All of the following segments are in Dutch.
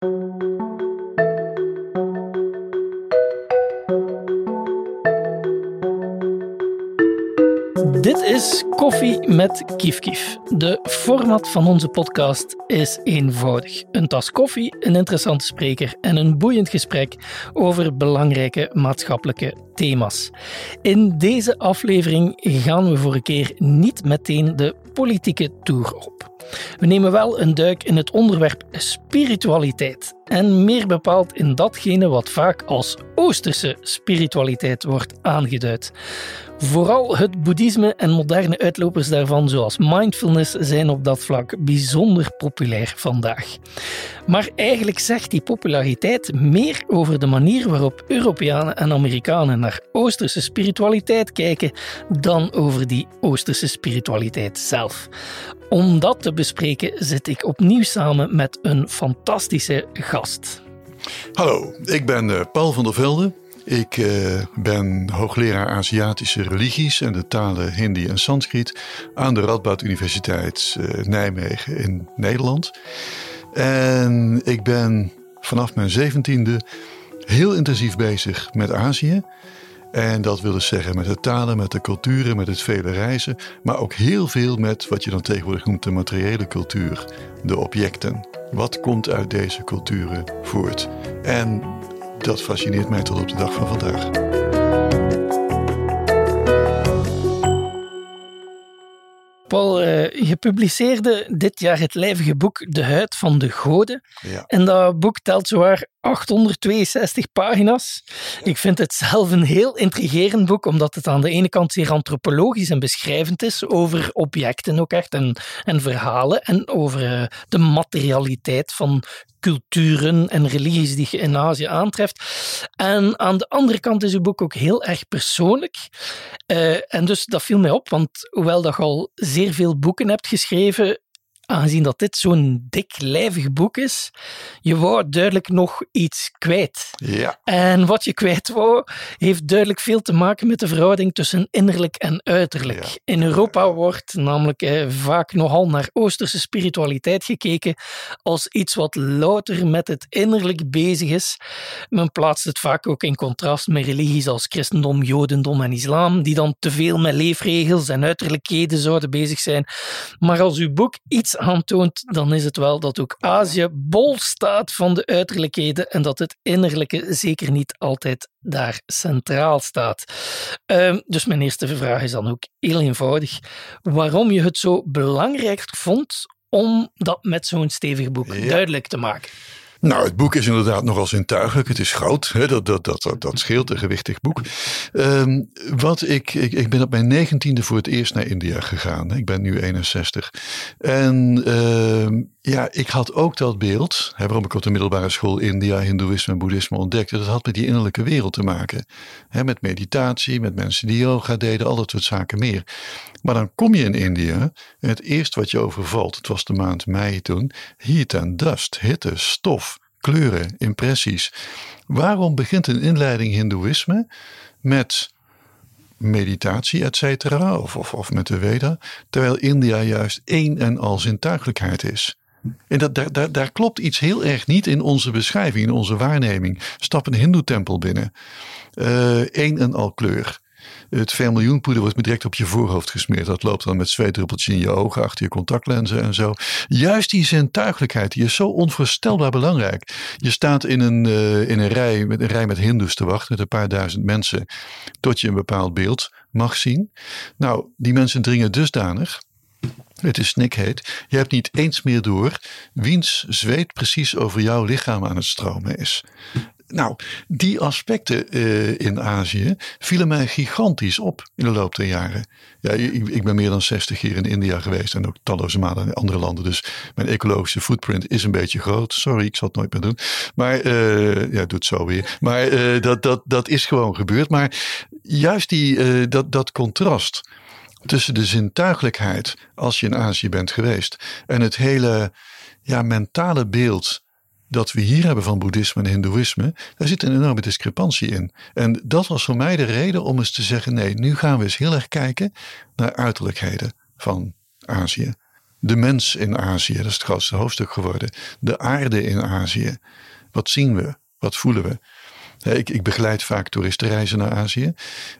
Dit is Koffie met Kief Kief. De format van onze podcast is eenvoudig. Een tas koffie, een interessante spreker en een boeiend gesprek over belangrijke maatschappelijke thema's. In deze aflevering gaan we voor een keer niet meteen de politieke tour op. We nemen wel een duik in het onderwerp spiritualiteit. En meer bepaald in datgene wat vaak als Oosterse spiritualiteit wordt aangeduid. Vooral het boeddhisme en moderne uitlopers daarvan, zoals mindfulness, zijn op dat vlak bijzonder populair vandaag. Maar eigenlijk zegt die populariteit meer over de manier waarop Europeanen en Amerikanen naar Oosterse spiritualiteit kijken dan over die Oosterse spiritualiteit zelf. Om dat te bespreken zit ik opnieuw samen met een fantastische gast. Hallo, ik ben eh, Paul van der Velde. Ik uh, ben hoogleraar Aziatische religies en de talen Hindi en Sanskriet aan de Radboud Universiteit uh, Nijmegen in Nederland. En ik ben vanaf mijn zeventiende heel intensief bezig met Azië. En dat wil dus zeggen met de talen, met de culturen, met het vele reizen, maar ook heel veel met wat je dan tegenwoordig noemt de materiële cultuur, de objecten. Wat komt uit deze culturen voort? En dat fascineert mij tot op de dag van vandaag. Paul, uh, je publiceerde dit jaar het lijvige boek De Huid van de Goden. Ja. En dat boek telt zowaar 862 pagina's. Ik vind het zelf een heel intrigerend boek, omdat het aan de ene kant zeer antropologisch en beschrijvend is over objecten ook echt en, en verhalen en over uh, de materialiteit van culturen en religies die je in Azië aantreft. En aan de andere kant is uw boek ook heel erg persoonlijk. Uh, en dus dat viel mij op, want hoewel dat je al zeer veel boeken hebt geschreven, aangezien dat dit zo'n dik, lijvig boek is, je wou duidelijk nog iets kwijt. Ja. En wat je kwijt wou, heeft duidelijk veel te maken met de verhouding tussen innerlijk en uiterlijk. Ja. In Europa wordt namelijk eh, vaak nogal naar Oosterse spiritualiteit gekeken als iets wat louter met het innerlijk bezig is. Men plaatst het vaak ook in contrast met religies als christendom, jodendom en islam, die dan te veel met leefregels en uiterlijkheden zouden bezig zijn. Maar als uw boek iets aantoont, dan is het wel dat ook Azië bol staat van de uiterlijkheden en dat het innerlijke zeker niet altijd daar centraal staat. Uh, dus mijn eerste vraag is dan ook heel eenvoudig. Waarom je het zo belangrijk vond om dat met zo'n stevig boek ja. duidelijk te maken? Nou, het boek is inderdaad nogal zintuigelijk. Het is groot. Hè? Dat, dat, dat, dat, scheelt, een gewichtig boek. Um, wat ik, ik, ik ben op mijn negentiende voor het eerst naar India gegaan. Ik ben nu 61. En uh, ja, ik had ook dat beeld, hè, waarom ik op de middelbare school India, Hindoeïsme en Boeddhisme ontdekte. Dat had met die innerlijke wereld te maken. Hè, met meditatie, met mensen die yoga deden, al dat soort zaken meer. Maar dan kom je in India en het eerste wat je overvalt, het was de maand mei toen, heat en dust, hitte, stof, kleuren, impressies. Waarom begint een inleiding Hindoeïsme met meditatie, et cetera, of, of, of met de Veda, terwijl India juist één en al zintuigelijkheid is? En dat, daar, daar, daar klopt iets heel erg niet in onze beschrijving, in onze waarneming. Stap een hindoe-tempel binnen. Eén uh, en al kleur. Het vermiljoenpoeder wordt direct op je voorhoofd gesmeerd. Dat loopt dan met zweetdruppeltjes in je ogen, achter je contactlenzen en zo. Juist die zintuigelijkheid, die is zo onvoorstelbaar belangrijk. Je staat in een, uh, in een, rij, met een rij met hindoes te wachten, met een paar duizend mensen, tot je een bepaald beeld mag zien. Nou, die mensen dringen dusdanig het is snikheet. Je hebt niet eens meer door wiens zweet precies over jouw lichaam aan het stromen is. Nou, die aspecten uh, in Azië vielen mij gigantisch op in de loop der jaren. Ja, ik, ben meer dan 60 keer in India geweest en ook talloze malen in andere landen. Dus mijn ecologische footprint is een beetje groot. Sorry, ik zal het nooit meer doen. Maar uh, ja, doe zo weer. Maar uh, dat, dat, dat is gewoon gebeurd. Maar juist die, dat, dat contrast tussen de zintuigelijkheid als je in Azië bent geweest en het hele ja, mentale beeld dat we hier hebben van boeddhisme en hindoeïsme, daar zit een enorme discrepantie in. En dat was voor mij de reden om eens te zeggen: nee, nu gaan we eens heel erg kijken naar uiterlijkheden van Azië. De mens in Azië, dat is het grootste hoofdstuk geworden. De aarde in Azië. Wat zien we? Wat voelen we? Ik, ik begeleid vaak toeristenreizen naar Azië.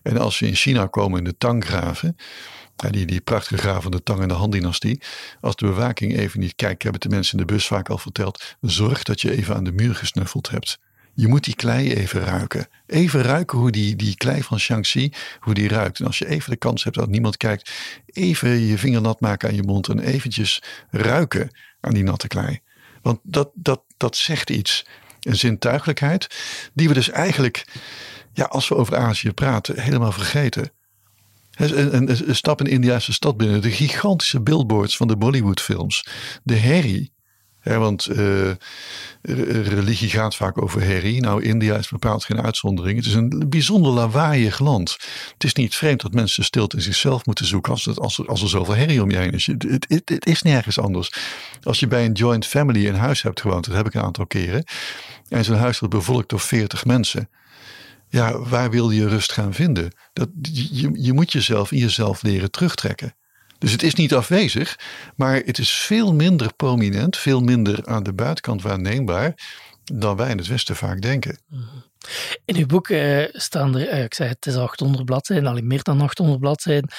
En als we in China komen in de Tanggraven, die, prachtige graven van de Tang en de Han-dynastie. Als de bewaking even niet kijkt, hebben de mensen in de bus vaak al verteld. Zorg dat je even aan de muur gesnuffeld hebt. Je moet die klei even ruiken. Even ruiken hoe die, die klei van Shaanxi, hoe die ruikt. En als je even de kans hebt dat niemand kijkt, even je vinger nat maken aan je mond en eventjes ruiken aan die natte klei. Want dat, dat, dat zegt iets. Een zintuigelijkheid die we dus eigenlijk, ja, als we over Azië praten, helemaal vergeten. Een, een, een stap in de Indiase stad binnen. De gigantische billboards van de Bollywoodfilms. De herrie. want uh, religie gaat vaak over herrie. Nou, India is bepaald geen uitzondering. Het is een bijzonder lawaaiig land. Het is niet vreemd dat mensen stilte in zichzelf moeten zoeken als, als, er, als er zoveel herrie om je heen is. Het, het, het, is nergens anders. Als je bij een joint family in huis hebt gewoond, dat heb ik een aantal keren. En zo'n huis wordt bevolkt door 40 mensen ja, waar wil je rust gaan vinden? Dat, je, je moet jezelf in jezelf leren terugtrekken. Dus het is niet afwezig, maar het is veel minder prominent, veel minder aan de buitenkant waarneembaar dan wij in het Westen vaak denken. Mhm. In uw boek uh, staan er, uh, ik zei het is 800 bladzijden, al meer dan 800 bladzijden.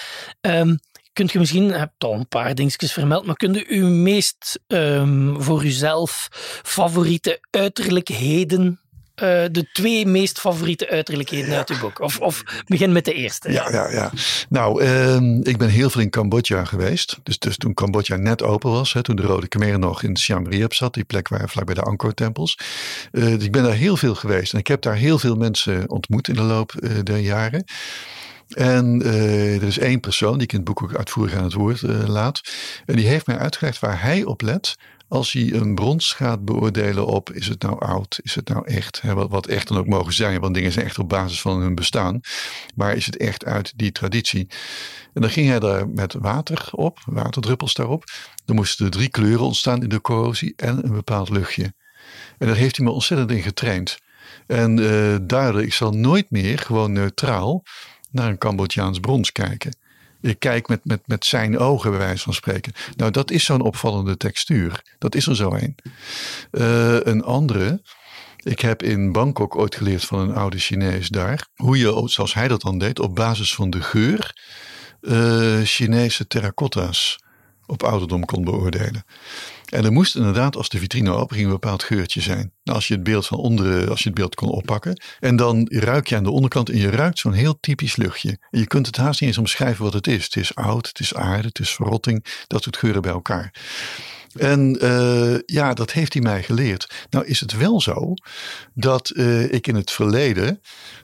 Um, kunt je misschien, hebt al een paar dingetjes vermeld, maar kunt u uw meest um, voor uzelf favoriete uiterlijkheden uh, de twee meest favoriete uiterlijkheden uit uw boek? Of, of begin met de eerste. Ja, ja, ja. Nou, uh, ik ben heel veel in Cambodja geweest. Dus, dus toen Cambodja net open was, hè, toen de Rode Khmer nog in Siem Reap zat, die plek waar vlak bij de Angkor-tempels. Uh, dus ik ben daar heel veel geweest. En ik heb daar heel veel mensen ontmoet in de loop uh, der jaren. En uh, er is één persoon die ik in het boek ook uitvoerig aan het woord uh, laat. En die heeft mij uitgelegd waar hij op let als hij een brons gaat beoordelen op is het nou oud, is het nou echt, wat, echt dan ook mogen zijn, want dingen zijn echt op basis van hun bestaan, maar is het echt uit die traditie? En dan ging hij daar met water op, waterdruppels daarop. Dan moesten drie kleuren ontstaan in de corrosie en een bepaald luchtje. En daar heeft hij me ontzettend in getraind. En uh, ik zal nooit meer gewoon neutraal naar een Cambodjaans brons kijken. Ik kijk met, met, met zijn ogen, bij wijze van spreken. Nou, dat is zo'n opvallende textuur. Dat is er zo een. Uh, een andere. Ik heb in Bangkok ooit geleerd van een oude Chinees daar. Hoe je, zoals hij dat dan deed, op basis van de geur. Uh, Chinese terracotta's op ouderdom kon beoordelen. En er moest inderdaad, als de vitrine open ging, een bepaald geurtje zijn. Nou, als je het beeld van onderen, als je het beeld kon oppakken. En dan ruik je aan de onderkant en je ruikt zo'n heel typisch luchtje. En je kunt het haast niet eens omschrijven wat het is. Het is oud, het is aarde, het is verrotting. Dat soort geuren bij elkaar. En uh, ja, dat heeft hij mij geleerd. Nou is het wel zo dat uh, ik in het verleden,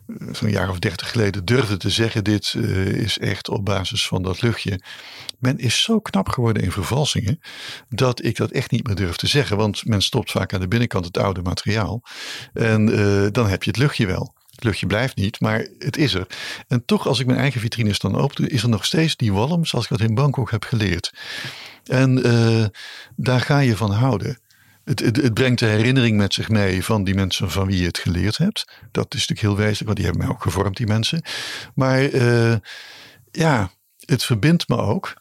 uh, zo'n jaar of dertig geleden, durfde te zeggen: dit is echt op basis van dat luchtje. Men is zo knap geworden in vervalsingen dat ik dat echt niet meer durf te zeggen. Want men stopt vaak aan de binnenkant het oude materiaal. En dan heb je het luchtje wel. Het luchtje blijft niet, maar het is er. En toch, als ik mijn eigen vitrines dan open doe, is er nog steeds die walm zoals ik dat in Bangkok heb geleerd. En uh, daar ga je van houden. Het, het, brengt de herinnering met zich mee van die mensen van wie je het geleerd hebt. Dat is natuurlijk heel wezenlijk, want die hebben mij ook gevormd, die mensen. Maar uh, ja, het verbindt me ook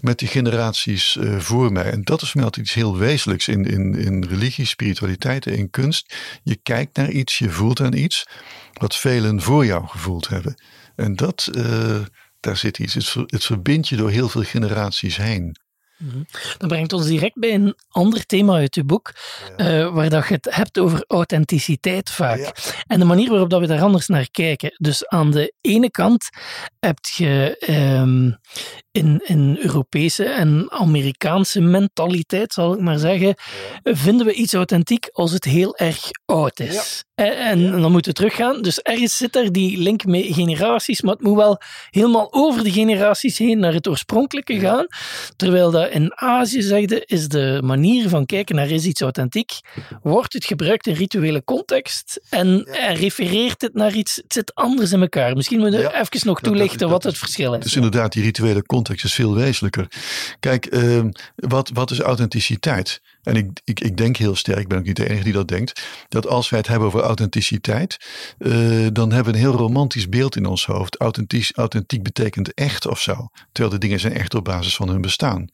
met die generaties uh, voor mij. En dat is voor mij altijd iets heel wezenlijks in, in, in religie, spiritualiteit en in kunst. Je kijkt naar iets, je voelt aan iets wat velen voor jou gevoeld hebben. En dat, daar zit iets. Het, het verbindt je door heel veel generaties heen. Mhm. Dat brengt ons direct bij een ander thema uit uw boek, uh, waar dat je het hebt over authenticiteit vaak. En de manier waarop dat we daar anders naar kijken. Dus aan de ene kant heb je um, in, in Europese en Amerikaanse mentaliteit, zal ik maar zeggen, vinden we iets authentiek als het heel erg oud is. En, en, dan moeten we teruggaan. Dus ergens zit er die link met generaties, maar het moet wel helemaal over de generaties heen naar het oorspronkelijke gaan. Terwijl dat in Azië, zegde, is de manier van kijken naar is iets authentiek, wordt het gebruikt in rituele context en, en refereert het naar iets, het zit anders in elkaar. Misschien moeten we even nog toelichten wat het verschil is. Dus inderdaad, die rituele context is veel wezenlijker. Kijk, uh, wat, wat is authenticiteit? En ik, ik, ik denk heel sterk, ik ben ook niet de enige die dat denkt, dat als wij het hebben over authenticiteit, uh, dan hebben we een heel romantisch beeld in ons hoofd. Authentiek, authentiek betekent echt of zo. Terwijl de dingen zijn echt op basis van hun bestaan.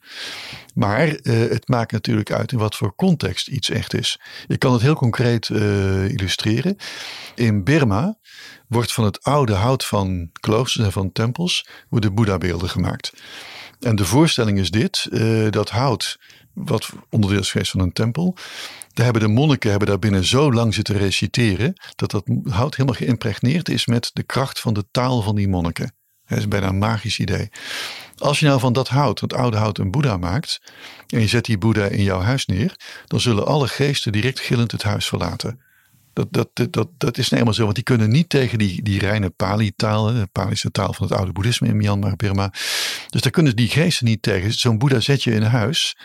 Maar uh, het maakt natuurlijk uit in wat voor context iets echt is. Ik kan het heel concreet uh, illustreren. In Burma wordt van het oude hout van kloosters en van tempels worden Boeddha-beelden gemaakt. En de voorstelling is dit: dat hout wat onderdeel is geweest van een tempel. Daar hebben de monniken hebben daar binnen zo lang zitten reciteren. dat dat hout helemaal geïmpregneerd is met de kracht van de taal van die monniken. Dat is bijna een magisch idee. Als je nou van dat hout, dat oude hout, een Boeddha maakt. en je zet die Boeddha in jouw huis neer. dan zullen alle geesten direct gillend het huis verlaten. Dat, dat, dat, dat, is nou eenmaal zo, want die kunnen niet tegen die, die reine Pali-taal, de Palische taal van het oude boeddhisme in Myanmar, Burma. Dus daar kunnen die geesten niet tegen. Zo'n Boeddha zet je in huis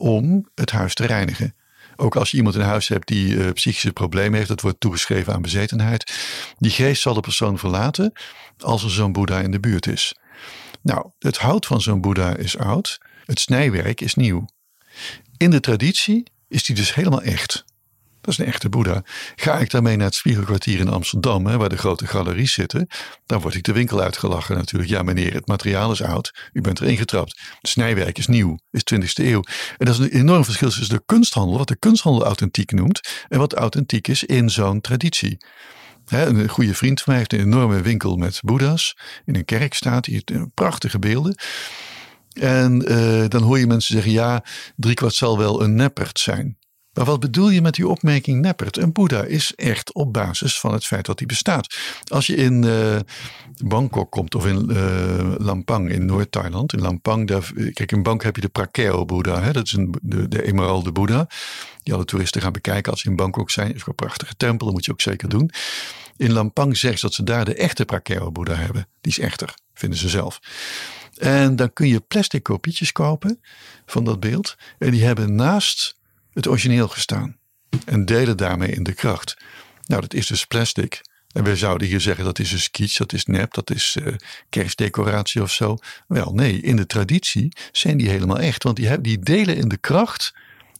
om het huis te reinigen. Ook als je iemand in huis hebt die uh, psychische problemen heeft, dat wordt toegeschreven aan bezetenheid. Die geest zal de persoon verlaten als er zo'n Boeddha in de buurt is. Nou, het hout van zo'n Boeddha is oud, het snijwerk is nieuw. In de traditie is die dus helemaal echt. Dat is een echte Boeddha. Ga ik daarmee naar het Spiegelkwartier in Amsterdam, hè, waar de grote galeries zitten, dan word ik de winkel uitgelachen natuurlijk. Ja, meneer, het materiaal is oud. U bent erin getrapt. Het snijwerk is nieuw, is 20e eeuw. En dat is een enorm verschil tussen de kunsthandel, wat de kunsthandel authentiek noemt, en wat authentiek is in zo'n traditie. een goede vriend van mij heeft een enorme winkel met Boeddha's. In een kerk staat hij, prachtige beelden. En uh, dan hoor je mensen zeggen: ja, driekwart zal wel een neppert zijn. Maar wat bedoel je met die opmerking neppert? Een Boeddha is echt op basis van het feit dat hij bestaat. Als je in uh, Bangkok komt of in uh, Lampang in Noord-Thailand. In Lampang, daar, kijk in Bangkok heb je de Prakeo Boeddha. Dat is een, de, de emeralde Boeddha. Die alle toeristen gaan bekijken als ze in Bangkok zijn. is een prachtige tempel, dat moet je ook zeker doen. In Lampang zegt ze dat ze daar de echte Prakeo Boeddha hebben. Die is echter, vinden ze zelf. En dan kun je plastic kopietjes kopen van dat beeld. En die hebben naast het origineel gestaan. En delen daarmee in de kracht. Nou, dat is dus plastic. En we zouden hier zeggen dat is een kitsch, dat is nep, dat is uh, kerstdecoratie of zo. Wel, nee, in de traditie zijn die helemaal echt. Want die, die delen in de kracht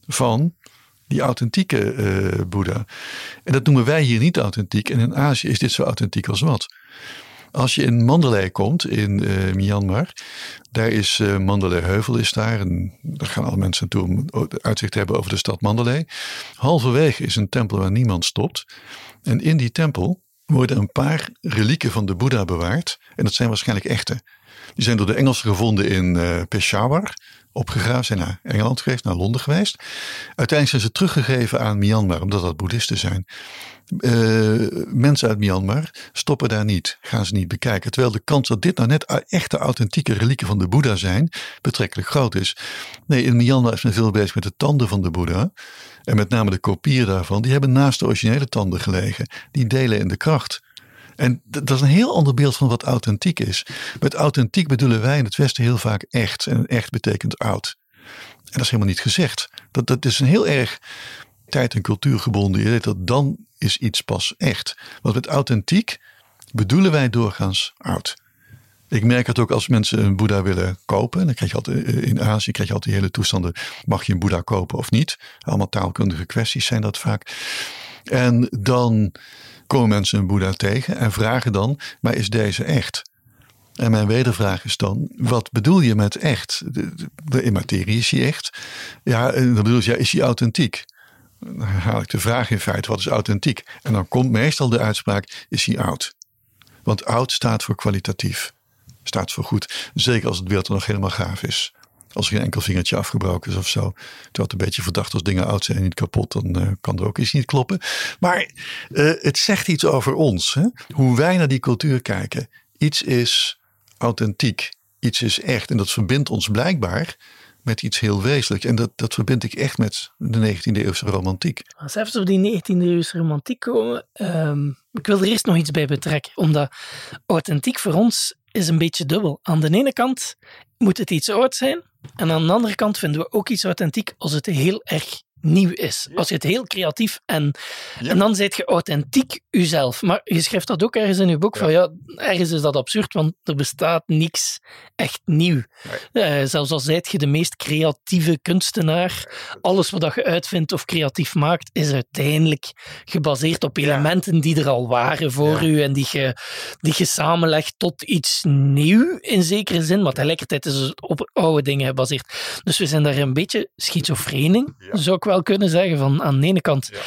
van die authentieke uh, Boeddha. En dat noemen wij hier niet authentiek. En in Azië is dit zo authentiek als wat. Als je in Mandalay komt, in uh, Myanmar, daar is uh, Mandalay Heuvel is daar. En daar gaan alle mensen naartoe om uitzicht te hebben over de stad Mandalay. Halverwege is een tempel waar niemand stopt. En in die tempel worden een paar relieken van de Boeddha bewaard. En dat zijn waarschijnlijk echte. Die zijn door de Engelsen gevonden in uh, Peshawar opgegraven, zijn naar Engeland geweest, naar Londen geweest. Uiteindelijk zijn ze teruggegeven aan Myanmar, omdat dat boeddhisten zijn. Uh, mensen uit Myanmar stoppen daar niet, gaan ze niet bekijken. Terwijl de kans dat dit nou net echte authentieke relieken van de Boeddha zijn, betrekkelijk groot is. Nee, in Myanmar is men veel bezig met de tanden van de Boeddha. En met name de kopieën daarvan, die hebben naast de originele tanden gelegen. Die delen in de kracht. En dat is een heel ander beeld van wat authentiek is. Met authentiek bedoelen wij in het Westen heel vaak echt. En echt betekent oud. En dat is helemaal niet gezegd. Dat, dat is een heel erg tijd- en cultuurgebonden idee. Dat dan is iets pas echt. Want met authentiek bedoelen wij doorgaans oud. Ik merk het ook als mensen een Boeddha willen kopen. Dan krijg je altijd, eh, in Azië krijg je altijd die hele toestanden. Mag je een Boeddha kopen of niet? Allemaal taalkundige kwesties zijn dat vaak. En dan komen mensen een Boeddha tegen en vragen dan, maar is deze echt? En mijn wedervraag is dan, wat bedoel je met echt? De, de, in materie is hij echt. Ja, dan bedoel je, ja, is hij authentiek? Dan haal ik de vraag in feite, wat is authentiek? En dan komt meestal de uitspraak, is hij oud? Want oud staat voor kwalitatief. Staat voor goed. Zeker als het beeld er nog helemaal gaaf is. Als er geen enkel vingertje afgebroken is of zo. Terwijl het een beetje verdacht als dingen oud zijn en niet kapot, dan uh, kan er ook iets niet kloppen. Maar uh, het zegt iets over ons. Hè? Hoe wij naar die cultuur kijken. Iets is authentiek. Iets is echt. En dat verbindt ons blijkbaar met iets heel wezenlijks. En dat, dat verbind ik echt met de 19e eeuwse romantiek. Als we even op die 19e eeuwse romantiek komen, um, ik wil er eerst nog iets bij betrekken. Omdat authentiek voor ons is een beetje dubbel. Aan de ene kant moet het iets oud zijn. En aan de andere kant vinden we ook iets authentiek als het heel erg nieuw is. Als je het heel creatief en, en dan zit je authentiek jezelf. Maar je schrijft dat ook ergens in je boek van ja, ergens is dat absurd, want er bestaat niks echt nieuw. Uh, zelfs al zijt je de meest creatieve kunstenaar, alles wat je uitvindt of creatief maakt, is uiteindelijk gebaseerd op elementen die er al waren voor u en die je, die je samenlegt tot iets nieuw in zekere zin, maar tegelijkertijd is het op oude dingen gebaseerd. Dus we zijn daar een beetje schizofreen zou ik wel kunnen zeggen. Van aan de ene kant ja.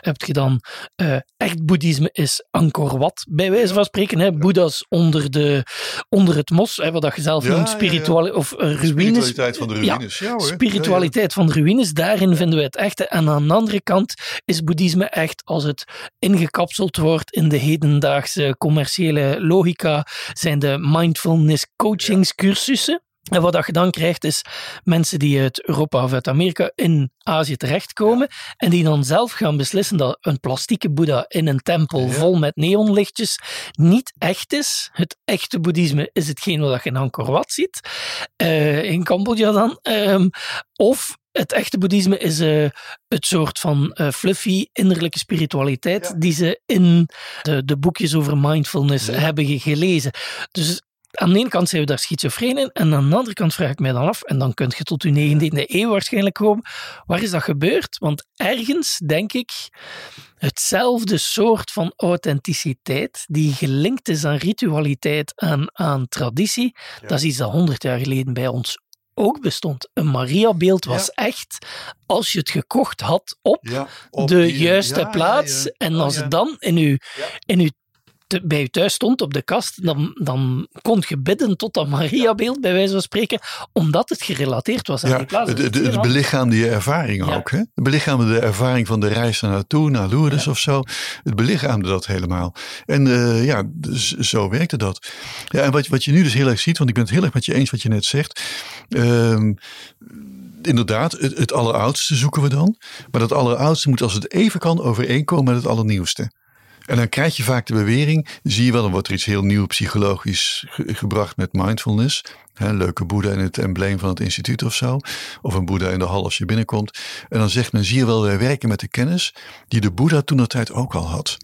heb je dan uh, echt boeddhisme is Angkor Wat, bij wijze van spreken. Hè, Boeddha's onder, de, onder het mos, hè, wat je zelf noemt, spiritual, of uh, ruïnes. Spiritualiteit van de ruïnes. Ja, spiritualiteit van de ruïnes, daarin vinden we het echte. En aan de andere kant is boeddhisme echt als het ingekapseld wordt in de hedendaagse commerciële logica, zijn de mindfulness coachingscursussen. En wat je dan krijgt is mensen die uit Europa of uit Amerika in Azië terechtkomen en die dan zelf gaan beslissen dat een plastieke boeddha in een tempel vol met neonlichtjes niet echt is. Het echte boeddhisme is hetgeen wat je in Angkor Wat ziet, uh, in Cambodja dan. Um, of het echte boeddhisme is uh, het soort van uh, fluffy innerlijke spiritualiteit die ze in de, de boekjes over mindfulness hebben gelezen. Dus aan de ene kant zijn we daar schizofreen in, en aan de andere kant vraag ik mij dan af, en dan kun je tot je 19e eeuw waarschijnlijk komen, waar is dat gebeurd? Want ergens, denk ik, hetzelfde soort van authenticiteit, die gelinkt is aan ritualiteit en aan traditie, dat is iets dat 100 jaar geleden bij ons ook bestond. Een Mariabeeld was echt, als je het gekocht had op, de juiste plaats, en als het dan in uw, in uw bij je thuis stond op de kast, dan, dan kon je bidden tot dat Mariabeeld, bij wijze van spreken, omdat het gerelateerd was aan die plaats. Het, het, het belichaamde je ervaring ook. Hè? Het belichaamde de ervaring van de reis naar naartoe, naar Lourdes of zo. Het belichaamde dat helemaal. En uh, ja, dus zo werkte dat. Ja, en wat, wat je nu dus heel erg ziet, want ik ben het heel erg met je eens wat je net zegt. Uh, inderdaad, het, het alleroudste zoeken we dan. Maar dat alleroudste moet als het even kan overeenkomen met het allernieuwste. En dan krijg je vaak de bewering, zie je wel, dan wordt er iets heel nieuw psychologisch gebracht met mindfulness. Een leuke boeddha in het embleem van het instituut of zo. Of een boeddha in de hal als je binnenkomt. En dan zegt men, zie je wel, wij werken met de kennis die de boeddha toen tijd ook al had.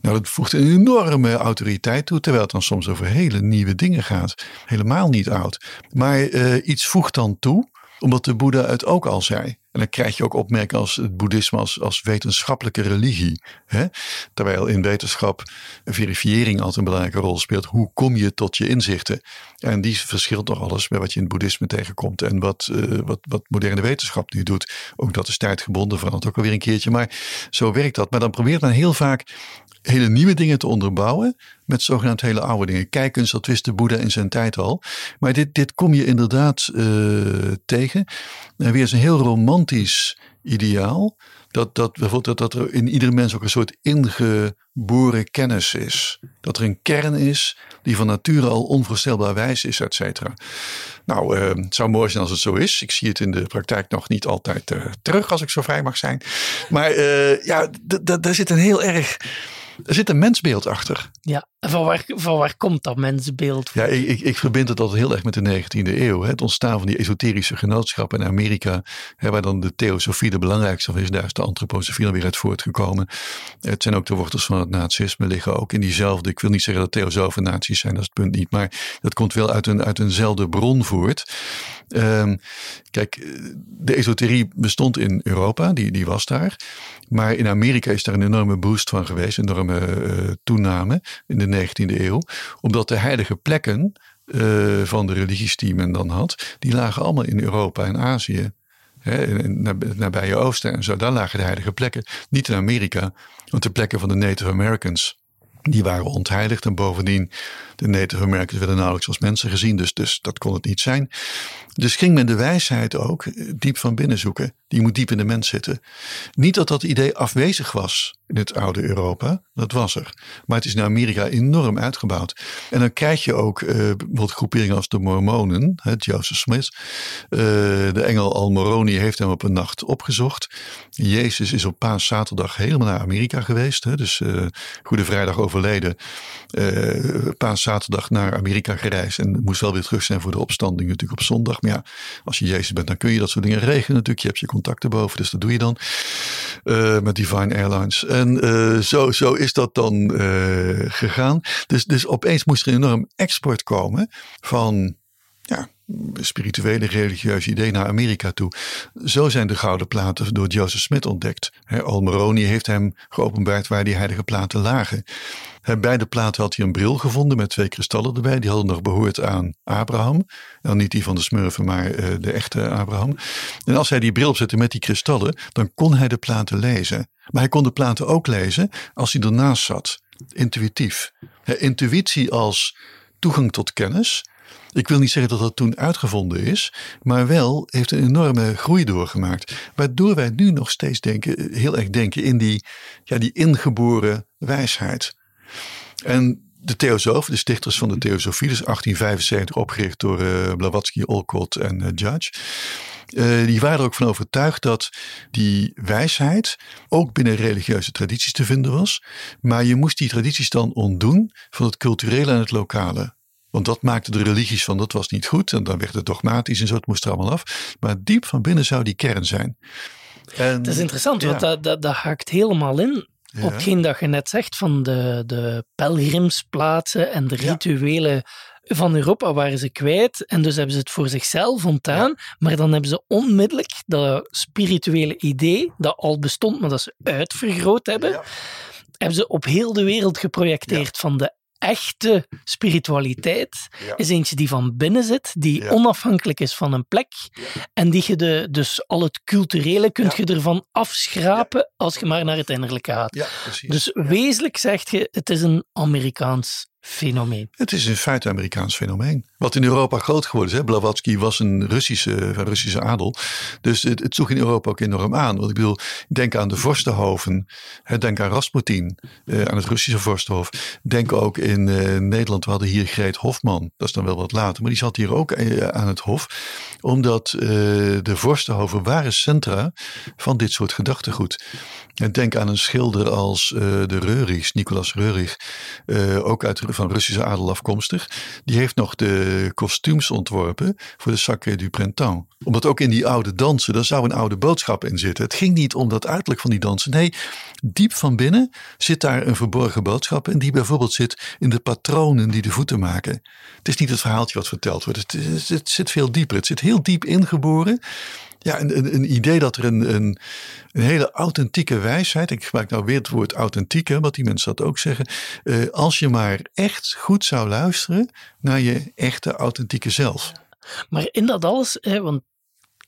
Nou, dat voegt een enorme autoriteit toe, terwijl het dan soms over hele nieuwe dingen gaat. Helemaal niet oud. Maar uh, iets voegt dan toe omdat de Boeddha het ook al zei. En dan krijg je ook opmerkingen als het boeddhisme als, als wetenschappelijke religie. Hè? Terwijl in wetenschap verifiëring altijd een belangrijke rol speelt. Hoe kom je tot je inzichten? En die verschilt nog alles met wat je in het boeddhisme tegenkomt. En wat, uh, wat, wat moderne wetenschap nu doet. Ook dat is tijdgebonden, verandert ook alweer een keertje. Maar zo werkt dat. Maar dan probeert men heel vaak hele nieuwe dingen te onderbouwen met zogenaamd hele oude dingen. Kijkens, dat wist de Boeddha in zijn tijd al. Maar dit, dit kom je inderdaad uh, tegen. En weer eens een heel romantisch ideaal. Dat, dat, bijvoorbeeld dat, dat er in iedere mens ook een soort ingeboren kennis is. Dat er een kern is die van nature al onvoorstelbaar wijs is, et cetera. Nou, uh, het zou mooi zijn als het zo is. Ik zie het in de praktijk nog niet altijd uh, terug, als ik zo vrij mag zijn. Maar ja, daar zit een heel erg er zit een mensbeeld achter. Ja, van waar, van waar komt dat mensbeeld? Ja, ik, ik, ik verbind het altijd heel erg met de 19e eeuw. Het ontstaan van die esoterische genootschappen in Amerika, hè, waar dan de theosofie de belangrijkste is. Daar is de antroposofie dan weer uit voortgekomen. Het zijn ook de wortels van het nazisme, liggen ook in diezelfde. Ik wil niet zeggen dat theosofen nazi's zijn, dat is het punt niet. Maar dat komt wel uit, een, uit eenzelfde bron voort. Um, kijk, de esoterie bestond in Europa, die, die was daar. Maar in Amerika is daar een enorme boost van geweest, een enorme uh, toename in de 19e eeuw. Omdat de heilige plekken uh, van de religies die men dan had, die lagen allemaal in Europa en Azië. Hè, je oosten en zo, daar lagen de heilige plekken. Niet in Amerika, want de plekken van de Native Americans die waren ontheiligd. En bovendien, de Native Americans werden nauwelijks als mensen gezien. Dus, dus dat kon het niet zijn. Dus ging men de wijsheid ook diep van binnen zoeken. Die moet diep in de mens zitten. Niet dat dat idee afwezig was in het oude Europa. Dat was er. Maar het is in Amerika enorm uitgebouwd. En dan krijg je ook uh, bijvoorbeeld groeperingen als de Mormonen. Hè, Joseph Smith. Uh, de engel Al Moroni heeft hem op een nacht opgezocht. Jezus is op paaszaterdag helemaal naar Amerika geweest. Hè, dus uh, Goede Vrijdag overleden. paaszaterdag naar Amerika gereisd. En moest wel weer terug zijn voor de opstanding natuurlijk op zondag. Maar ja, als je Jezus bent, dan kun je dat soort dingen regelen natuurlijk. Je hebt je contacten dus dat doe je dan met Divine Airlines. En zo, zo is dat dan gegaan. Dus, dus opeens moest er een enorm export komen van ja, spirituele, religieuze idee naar Amerika toe. Zo zijn de gouden platen door Joseph Smith ontdekt. Almeroni heeft hem geopenbaard waar die heilige platen lagen. Bij de platen had hij een bril gevonden met twee kristallen erbij. Die hadden nog behoord aan Abraham. Niet die van de smurfen, maar uh, de echte Abraham. En als hij die bril opzette met die kristallen, dan kon hij de platen lezen. Maar hij kon de platen ook lezen als hij ernaast zat. Intuïtief. intuïtie als toegang tot kennis ik wil niet zeggen dat dat toen uitgevonden is, maar wel heeft een enorme groei doorgemaakt. Waardoor wij nu nog steeds denken, heel erg denken in die, ja, die ingeboren wijsheid. En de theosofen, de stichters van de theosofie, dus 1875 opgericht door uh, Blavatsky, Olcott en uh, Judge. Uh, die waren er ook van overtuigd dat die wijsheid ook binnen religieuze tradities te vinden was. Maar je moest die tradities dan ontdoen van het culturele en het lokale. Want dat maakte de religies van dat was niet goed. En dan werd het dogmatisch en zo, het moest er allemaal af. Maar diep van binnen zou die kern zijn. En, dat is interessant, want dat, dat, dat haakt helemaal in ja. op hetgeen dat je net zegt van de, de pelgrimsplaatsen en de rituelen van Europa waren ze kwijt. En dus hebben ze het voor zichzelf ontdaan. Maar dan hebben ze onmiddellijk dat spirituele idee, dat al bestond, maar dat ze uitvergroot hebben, hebben ze op heel de wereld geprojecteerd. Van de echte spiritualiteit is eentje die van binnen zit, die onafhankelijk is van een plek en die je de, dus al het culturele kunt je ervan afschrapen als je maar naar het innerlijke gaat. Dus wezenlijk zegt je, het is een Amerikaans fenomeen. Het is in feite een Amerikaans fenomeen. Wat in Europa groot geworden is. Hè? Blavatsky was een Russische, van Russische adel. Dus het, het in Europa ook enorm aan. Want ik bedoel, denk aan de vorstenhoven. Denk aan Rasputin, eh, aan het Russische vorstenhof. Denk ook in eh, Nederland, we hadden hier Greet Hofman. Dat is dan wel wat later. Maar die zat hier ook eh, aan het hof. Omdat de vorstenhoven waren centra van dit soort gedachtegoed. En denk aan een schilder als de Reurichs, Nicolas Reurig, ook uit, van Russische adel afkomstig. Die heeft nog de kostuums ontworpen voor de Sacré du Printemps. Omdat ook in die oude dansen, daar zou een oude boodschap in zitten. Het ging niet om dat uiterlijk van die dansen. Nee, diep van binnen zit daar een verborgen boodschap. En die bijvoorbeeld zit in de patronen die de voeten maken. Het is niet het verhaaltje wat verteld wordt. Het, het zit veel dieper. Het zit heel diep ingeboren. Ja, een, een, idee dat er een, een, een, hele authentieke wijsheid, ik gebruik nou weer het woord authentieke, wat die mensen dat ook zeggen. Uh, als je maar echt goed zou luisteren naar je echte authentieke zelf. Maar in dat alles, hè, want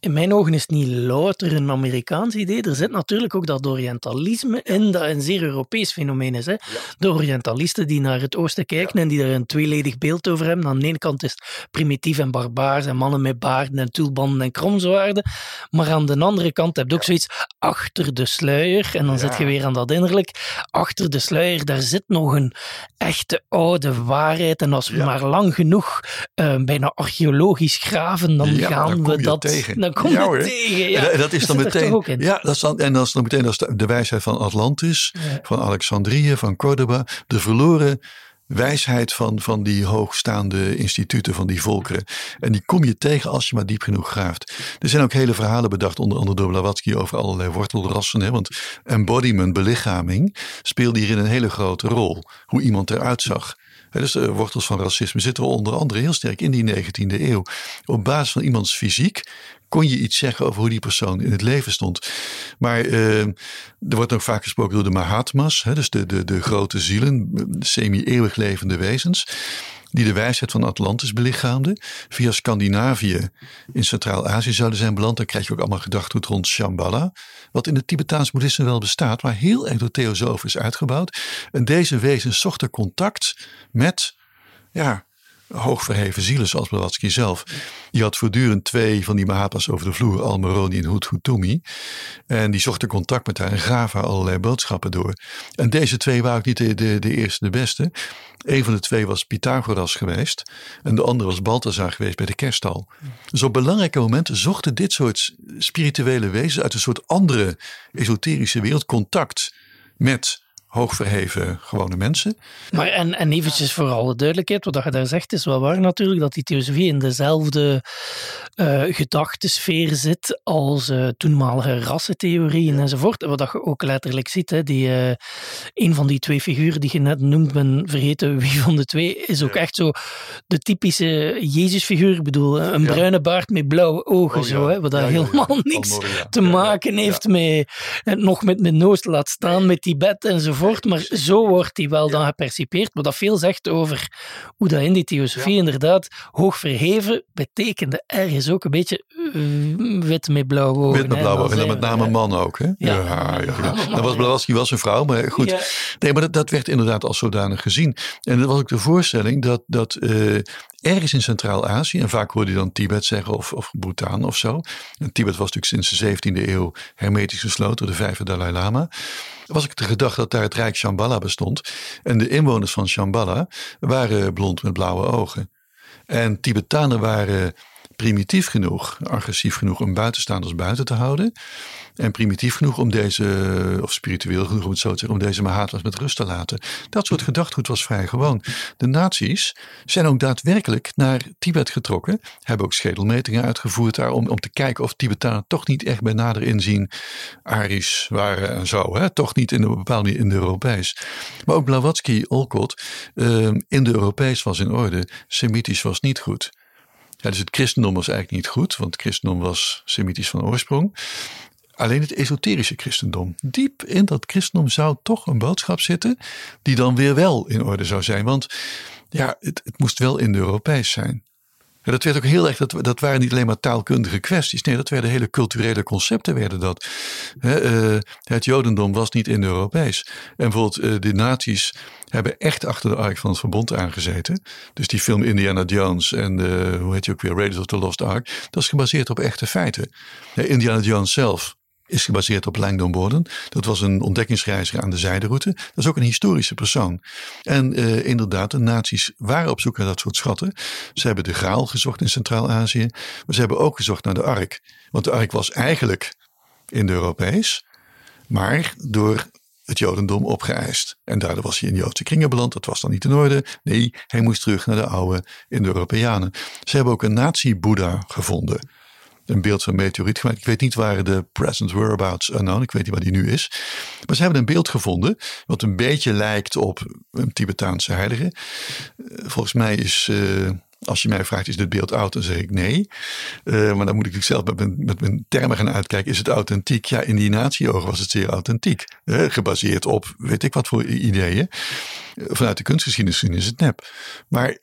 in mijn ogen is het niet louter een Amerikaans idee. Er zit natuurlijk ook dat Orientalisme in, dat een zeer Europees fenomeen is. Hè? De Orientalisten die naar het oosten kijken en die er een tweeledig beeld over hebben. Aan de ene kant is het primitief en barbaars en mannen met baarden en tulbanden en kromzwaarden. Maar aan de andere kant heb je ook zoiets achter de sluier. En dan zit je weer aan dat innerlijk. Achter de sluier, daar zit nog een echte oude waarheid. En als we maar lang genoeg uh, bijna archeologisch graven, dan gaan we dat... Tegen kom ja, hoor. tegen. Ja. En dat is dan meteen. Ja, dat is dan, en dan is dan meteen dat de wijsheid van Atlantis, van Alexandrië, van Cordoba. De verloren wijsheid van, van die hoogstaande instituten van die volkeren. En die kom je tegen als je maar diep genoeg graaft. Er zijn ook hele verhalen bedacht, onder andere door Blavatsky, over allerlei wortelrassen. Hè? Want embodiment, belichaming, speelde hierin een hele grote rol. Hoe iemand eruit zag. Dus de wortels van racisme zitten onder andere heel sterk in die 19e eeuw. Op basis van iemands fysiek kon je iets zeggen over hoe die persoon in het leven stond. Maar uh, er wordt ook vaak gesproken door de Mahatma's, hè, dus de, de, de grote zielen, semi-eeuwig levende wezens die de wijsheid van Atlantis belichaamden, via Scandinavië in Centraal-Azië zouden zijn beland. Dan krijg je ook allemaal gedachtegoed rond Shambhala, wat in het Tibetaans boeddhisme wel bestaat, maar heel erg door theosofen is uitgebouwd. En deze wezens zochten contact met ja, hoogverheven zielen zoals Blavatsky zelf. Die had voortdurend twee van die Mahatmas over de vloer, Almeroni en Hututumi. En die zochten contact met haar en gaven haar allerlei boodschappen door. En deze twee waren ook niet de, de, de eerste, de beste. Een van de twee was Pythagoras geweest. En de andere was Balthazar geweest bij de kerststal. Dus op belangrijke momenten zochten dit soort spirituele wezens uit een soort andere esoterische wereld contact met hoogverheven gewone mensen. Maar en, en eventjes voor alle duidelijkheid, wat je daar zegt is wel waar natuurlijk, dat die theosofie in dezelfde uh, gedachtensfeer zit als uh, toenmalige rassentheorieën enzovoort. Wat je ook letterlijk ziet, hè, die, uh, een van die twee figuren die je net noemt, ben vergeten wie van de twee, is ook echt zo de typische Jezusfiguur. Ik bedoel, een bruine baard met blauwe ogen, oh, zo, hè, wat daar helemaal niks te maken heeft met, nog met de noos laat staan met Tibet enzovoort. Maar zo wordt die wel dan gepercipeerd. Wat dat veel zegt over hoe dat in die theosofie inderdaad hoog verheven betekende ergens ook een beetje uh, wit met blauwe ogen. Wit met blauwe ogen, en met name man ook. Hè? Ja. Dat was Blavatsky was een vrouw, maar goed. Nee, maar dat, dat, werd inderdaad als zodanig gezien. En dat was ook de voorstelling dat, dat uh, ergens in Centraal-Azië, en vaak hoorde je dan Tibet zeggen of, of Bhutan of zo. En Tibet was natuurlijk sinds de 17e eeuw hermetisch gesloten door de vijfde Dalai Lama. Was ik de gedachte dat daar het Rijk Shambhala bestond. En de inwoners van Shambhala waren blond met blauwe ogen. En Tibetanen waren primitief genoeg, agressief genoeg om buitenstaanders buiten te houden. En primitief genoeg om deze, of spiritueel genoeg om het zo te zeggen, om deze Mahatma's met rust te laten. Dat soort gedachtgoed was vrij gewoon. De nazi's zijn ook daadwerkelijk naar Tibet getrokken. Hebben ook schedelmetingen uitgevoerd daar om, om te kijken of Tibetanen toch niet echt bij nader inzien Arisch waren en zo. Hè? Toch niet in een bepaalde in de Europees. Maar ook Blavatsky, Olcott, uh, in de Europees was in orde. Semitisch was niet goed. Ja, dus het christendom was eigenlijk niet goed, want het christendom was semitisch van oorsprong. Alleen het esoterische christendom. Diep in dat christendom zou toch een boodschap zitten die dan weer wel in orde zou zijn. Want ja, het, het moest wel Indo-Europees zijn. Ja, dat werd ook heel erg, dat, dat waren niet alleen maar taalkundige kwesties. Nee, dat werden hele culturele concepten. Werden dat. uh, het Jodendom was niet Indo-Europees. En bijvoorbeeld uh, de naties hebben echt achter de ark van het verbond aangezeten. Dus die film Indiana Jones en hoe heet je ook weer, Raiders of the Lost Ark. Dat is gebaseerd op echte feiten. Indiana Jones zelf is gebaseerd op Langdon Borden. Dat was een ontdekkingsreiziger aan de zijderoute. Dat is ook een historische persoon. En uh, inderdaad, de nazi's waren op zoek naar dat soort schatten. Ze hebben de graal gezocht in Centraal-Azië. Maar ze hebben ook gezocht naar de ark. Want de ark was eigenlijk in de Europees. Maar door het Jodendom opgeëist. En daardoor was hij in Joodse kringen beland. Dat was dan niet in orde. Nee, hij moest terug naar de oude Indo-Europeanen. Ze hebben ook een nazi-Boeddha gevonden een beeld van een meteoriet gemaakt. Ik weet niet waar de present whereabouts unknown, ik weet niet waar die nu is. Maar ze hebben een beeld gevonden wat een beetje lijkt op een Tibetaanse heilige. Eh, volgens mij is, uh, als je mij vraagt, is dit beeld oud? Dan zeg ik nee. Uh, maar dan moet ik zelf met mijn, met mijn termen gaan uitkijken. Is het authentiek? Ja, in die natieogen was het zeer authentiek. gebaseerd op weet ik wat voor ideeën. Vanuit de kunstgeschiedenis is het nep. Maar